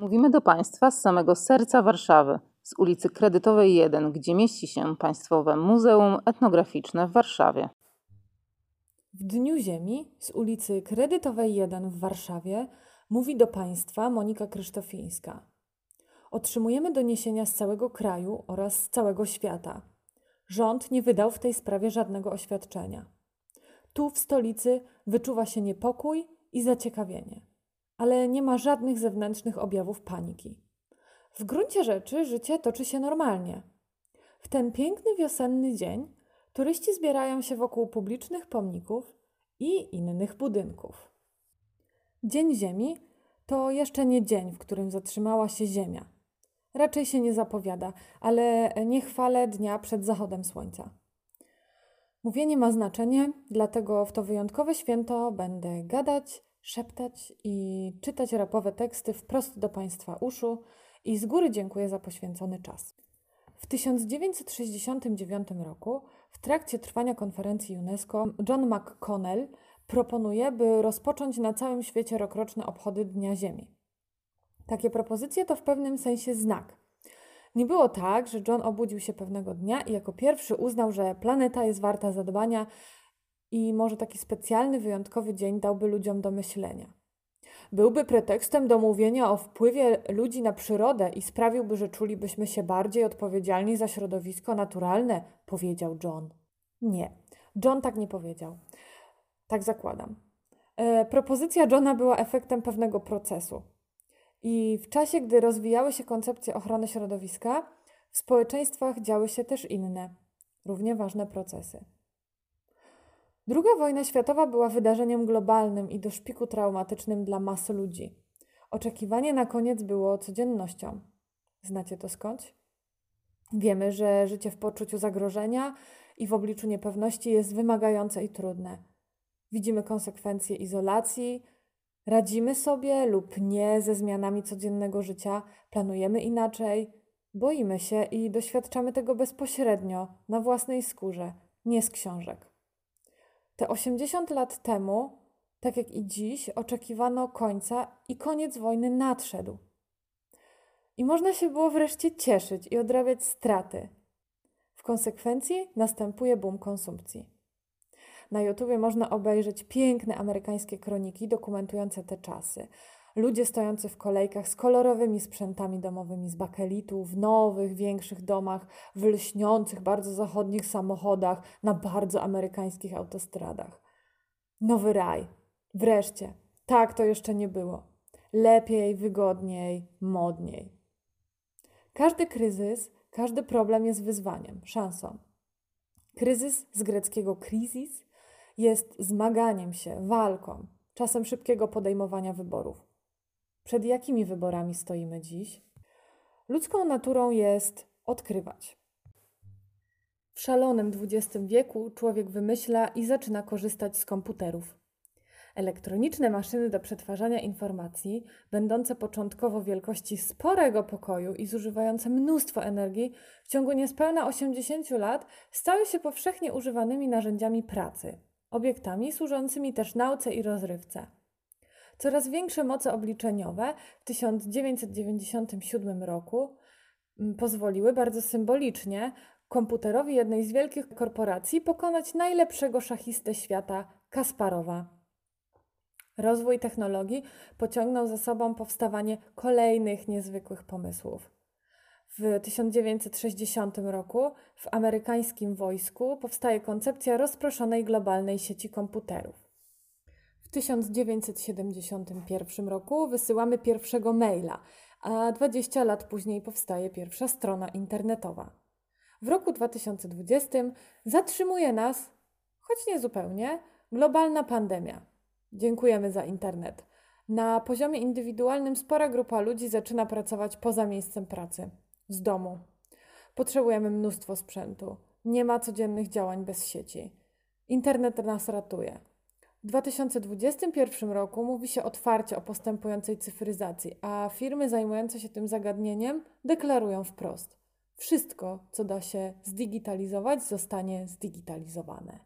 Mówimy do Państwa z samego serca Warszawy, z ulicy Kredytowej 1, gdzie mieści się Państwowe Muzeum Etnograficzne w Warszawie. W Dniu Ziemi z ulicy Kredytowej 1 w Warszawie mówi do Państwa Monika Krysztofińska. Otrzymujemy doniesienia z całego kraju oraz z całego świata. Rząd nie wydał w tej sprawie żadnego oświadczenia. Tu w stolicy wyczuwa się niepokój i zaciekawienie, ale nie ma żadnych zewnętrznych objawów paniki. W gruncie rzeczy życie toczy się normalnie. W ten piękny wiosenny dzień turyści zbierają się wokół publicznych pomników i innych budynków. Dzień Ziemi to jeszcze nie dzień, w którym zatrzymała się Ziemia. Raczej się nie zapowiada, ale nie chwalę dnia przed zachodem słońca. Mówienie ma znaczenie, dlatego w to wyjątkowe święto będę gadać, szeptać i czytać rapowe teksty wprost do Państwa uszu i z góry dziękuję za poświęcony czas. W 1969 roku, w trakcie trwania konferencji UNESCO, John McConnell proponuje, by rozpocząć na całym świecie rokroczne obchody Dnia Ziemi. Takie propozycje to w pewnym sensie znak. Nie było tak, że John obudził się pewnego dnia i jako pierwszy uznał, że planeta jest warta zadbania i może taki specjalny, wyjątkowy dzień dałby ludziom do myślenia. Byłby pretekstem do mówienia o wpływie ludzi na przyrodę i sprawiłby, że czulibyśmy się bardziej odpowiedzialni za środowisko naturalne, powiedział John. Nie, John tak nie powiedział. Tak zakładam. E, propozycja Johna była efektem pewnego procesu. I w czasie, gdy rozwijały się koncepcje ochrony środowiska, w społeczeństwach działy się też inne, równie ważne procesy. Druga wojna światowa była wydarzeniem globalnym i do szpiku traumatycznym dla masy ludzi. Oczekiwanie na koniec było codziennością. Znacie to skąd? Wiemy, że życie w poczuciu zagrożenia i w obliczu niepewności jest wymagające i trudne. Widzimy konsekwencje izolacji, radzimy sobie lub nie ze zmianami codziennego życia, planujemy inaczej, boimy się i doświadczamy tego bezpośrednio, na własnej skórze, nie z książek. Te 80 lat temu, tak jak i dziś, oczekiwano końca i koniec wojny nadszedł. I można się było wreszcie cieszyć i odrabiać straty. W konsekwencji następuje boom konsumpcji. Na YouTubie można obejrzeć piękne amerykańskie kroniki dokumentujące te czasy. Ludzie stojący w kolejkach z kolorowymi sprzętami domowymi z bakelitu, w nowych, większych domach, w lśniących, bardzo zachodnich samochodach, na bardzo amerykańskich autostradach. Nowy raj. Wreszcie. Tak to jeszcze nie było. Lepiej, wygodniej, modniej. Każdy kryzys, każdy problem jest wyzwaniem, szansą. Kryzys z greckiego kryzis jest zmaganiem się, walką, czasem szybkiego podejmowania wyborów. Przed jakimi wyborami stoimy dziś? Ludzką naturą jest odkrywać. W szalonym XX wieku człowiek wymyśla i zaczyna korzystać z komputerów. Elektroniczne maszyny do przetwarzania informacji, będące początkowo wielkości sporego pokoju i zużywające mnóstwo energii, w ciągu niespełna 80 lat stały się powszechnie używanymi narzędziami pracy, obiektami służącymi też nauce i rozrywce. Coraz większe moce obliczeniowe w 1997 roku mm, pozwoliły bardzo symbolicznie komputerowi jednej z wielkich korporacji pokonać najlepszego szachistę świata Kasparowa. Rozwój technologii pociągnął za sobą powstawanie kolejnych niezwykłych pomysłów. W 1960 roku w amerykańskim wojsku powstaje koncepcja rozproszonej globalnej sieci komputerów. W 1971 roku wysyłamy pierwszego maila, a 20 lat później powstaje pierwsza strona internetowa. W roku 2020 zatrzymuje nas, choć nie zupełnie, globalna pandemia. Dziękujemy za internet. Na poziomie indywidualnym spora grupa ludzi zaczyna pracować poza miejscem pracy, z domu. Potrzebujemy mnóstwo sprzętu. Nie ma codziennych działań bez sieci. Internet nas ratuje. W 2021 roku mówi się otwarcie o postępującej cyfryzacji, a firmy zajmujące się tym zagadnieniem deklarują wprost: wszystko, co da się zdigitalizować, zostanie zdigitalizowane.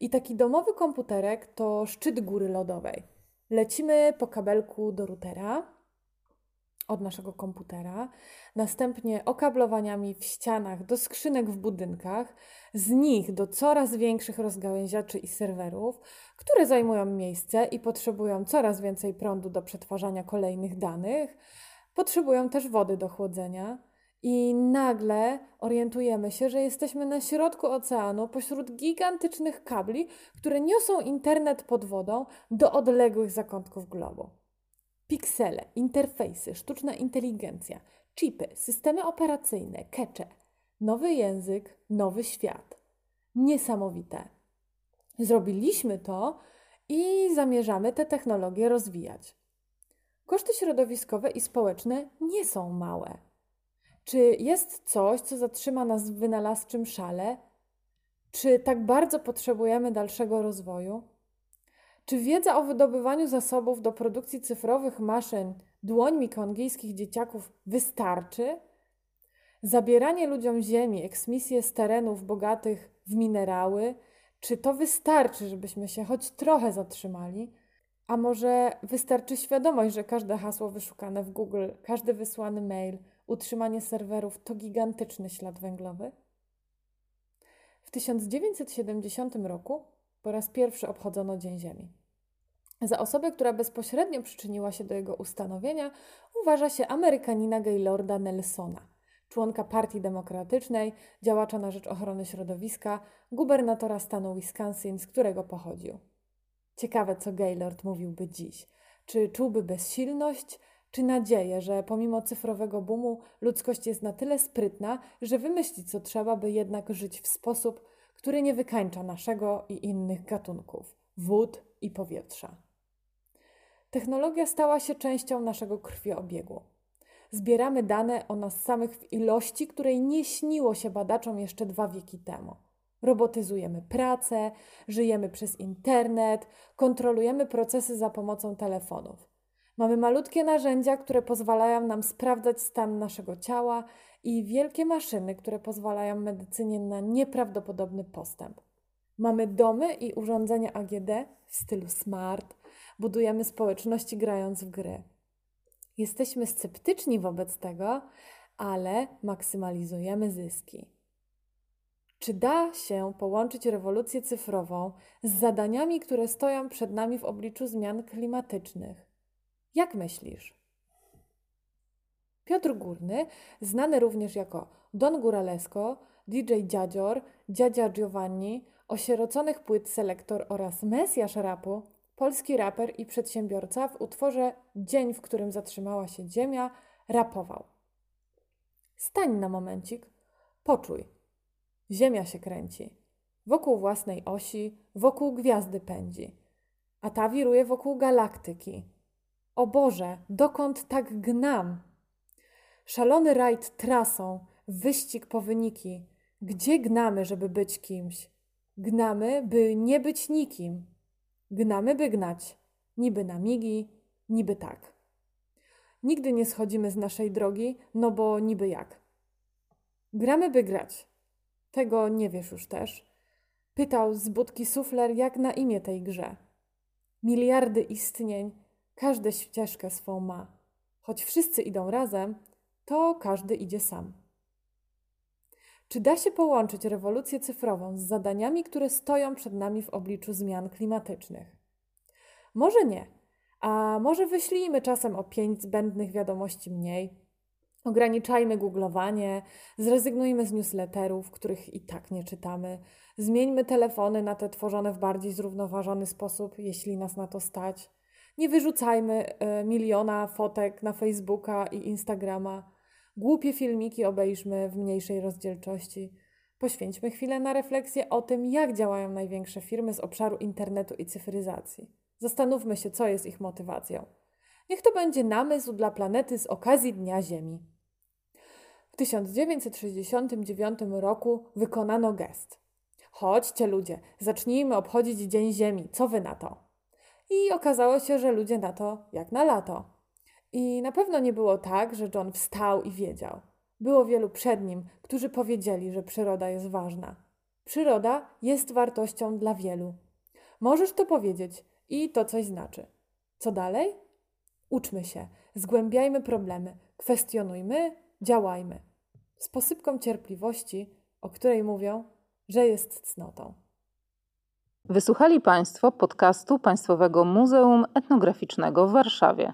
I taki domowy komputerek to szczyt góry lodowej. Lecimy po kabelku do routera, od naszego komputera, następnie okablowaniami w ścianach do skrzynek w budynkach, z nich do coraz większych rozgałęziaczy i serwerów, które zajmują miejsce i potrzebują coraz więcej prądu do przetwarzania kolejnych danych, potrzebują też wody do chłodzenia. I nagle orientujemy się, że jesteśmy na środku oceanu, pośród gigantycznych kabli, które niosą internet pod wodą do odległych zakątków globu. Piksele, interfejsy, sztuczna inteligencja, chipy, systemy operacyjne, kecze. Nowy język, nowy świat. Niesamowite. Zrobiliśmy to i zamierzamy te technologie rozwijać. Koszty środowiskowe i społeczne nie są małe. Czy jest coś, co zatrzyma nas w wynalazczym szale? Czy tak bardzo potrzebujemy dalszego rozwoju? Czy wiedza o wydobywaniu zasobów do produkcji cyfrowych maszyn dłońmi kongijskich dzieciaków wystarczy? Zabieranie ludziom ziemi, eksmisje z terenów bogatych w minerały, czy to wystarczy, żebyśmy się choć trochę zatrzymali? A może wystarczy świadomość, że każde hasło wyszukane w Google, każdy wysłany mail, utrzymanie serwerów to gigantyczny ślad węglowy? W 1970 roku po raz pierwszy obchodzono Dzień Ziemi. Za osobę, która bezpośrednio przyczyniła się do jego ustanowienia, uważa się Amerykanina Gaylorda Nelsona, członka Partii Demokratycznej, działacza na rzecz ochrony środowiska, gubernatora stanu Wisconsin, z którego pochodził. Ciekawe, co Gaylord mówiłby dziś. Czy czułby bezsilność, czy nadzieję, że pomimo cyfrowego boomu ludzkość jest na tyle sprytna, że wymyśli co trzeba, by jednak żyć w sposób, który nie wykańcza naszego i innych gatunków wód i powietrza. Technologia stała się częścią naszego krwiobiegu. Zbieramy dane o nas samych w ilości, której nie śniło się badaczom jeszcze dwa wieki temu. Robotyzujemy pracę, żyjemy przez internet, kontrolujemy procesy za pomocą telefonów. Mamy malutkie narzędzia, które pozwalają nam sprawdzać stan naszego ciała i wielkie maszyny, które pozwalają medycynie na nieprawdopodobny postęp. Mamy domy i urządzenia AGD w stylu smart, budujemy społeczności grając w gry. Jesteśmy sceptyczni wobec tego, ale maksymalizujemy zyski. Czy da się połączyć rewolucję cyfrową z zadaniami, które stoją przed nami w obliczu zmian klimatycznych? Jak myślisz? Piotr Górny, znany również jako Don Góralesco, DJ Dziadzior, Dziadzia Giovanni, osieroconych płyt selektor oraz mesjasz rapu, polski raper i przedsiębiorca w utworze Dzień, w którym zatrzymała się Ziemia, rapował. Stań na momencik, poczuj. Ziemia się kręci. Wokół własnej osi, wokół gwiazdy pędzi. A ta wiruje wokół galaktyki. O Boże, dokąd tak gnam? Szalony rajd trasą, wyścig po wyniki. Gdzie gnamy, żeby być kimś? Gnamy, by nie być nikim. Gnamy, by gnać. Niby na migi, niby tak. Nigdy nie schodzimy z naszej drogi, no bo niby jak. Gramy, by grać. Tego nie wiesz już też. Pytał z budki sufler, jak na imię tej grze. Miliardy istnień, każde ścieżkę swą ma. Choć wszyscy idą razem, to każdy idzie sam. Czy da się połączyć rewolucję cyfrową z zadaniami, które stoją przed nami w obliczu zmian klimatycznych? Może nie, a może wyślijmy czasem o pięć zbędnych wiadomości mniej, ograniczajmy googlowanie, zrezygnujmy z newsletterów, których i tak nie czytamy, zmieńmy telefony na te tworzone w bardziej zrównoważony sposób, jeśli nas na to stać. Nie wyrzucajmy y, miliona fotek na Facebooka i Instagrama Głupie filmiki obejrzmy w mniejszej rozdzielczości. Poświęćmy chwilę na refleksję o tym, jak działają największe firmy z obszaru internetu i cyfryzacji. Zastanówmy się, co jest ich motywacją. Niech to będzie namysł dla planety z okazji Dnia Ziemi. W 1969 roku wykonano gest. Chodźcie ludzie, zacznijmy obchodzić Dzień Ziemi, co wy na to? I okazało się, że ludzie na to jak na lato. I na pewno nie było tak, że John wstał i wiedział. Było wielu przed nim, którzy powiedzieli, że przyroda jest ważna. Przyroda jest wartością dla wielu. Możesz to powiedzieć i to coś znaczy. Co dalej? Uczmy się, Zgłębiajmy problemy, kwestionujmy, działajmy. Z posypką cierpliwości, o której mówią, że jest cnotą. Wysłuchali Państwo podcastu Państwowego Muzeum Etnograficznego w Warszawie.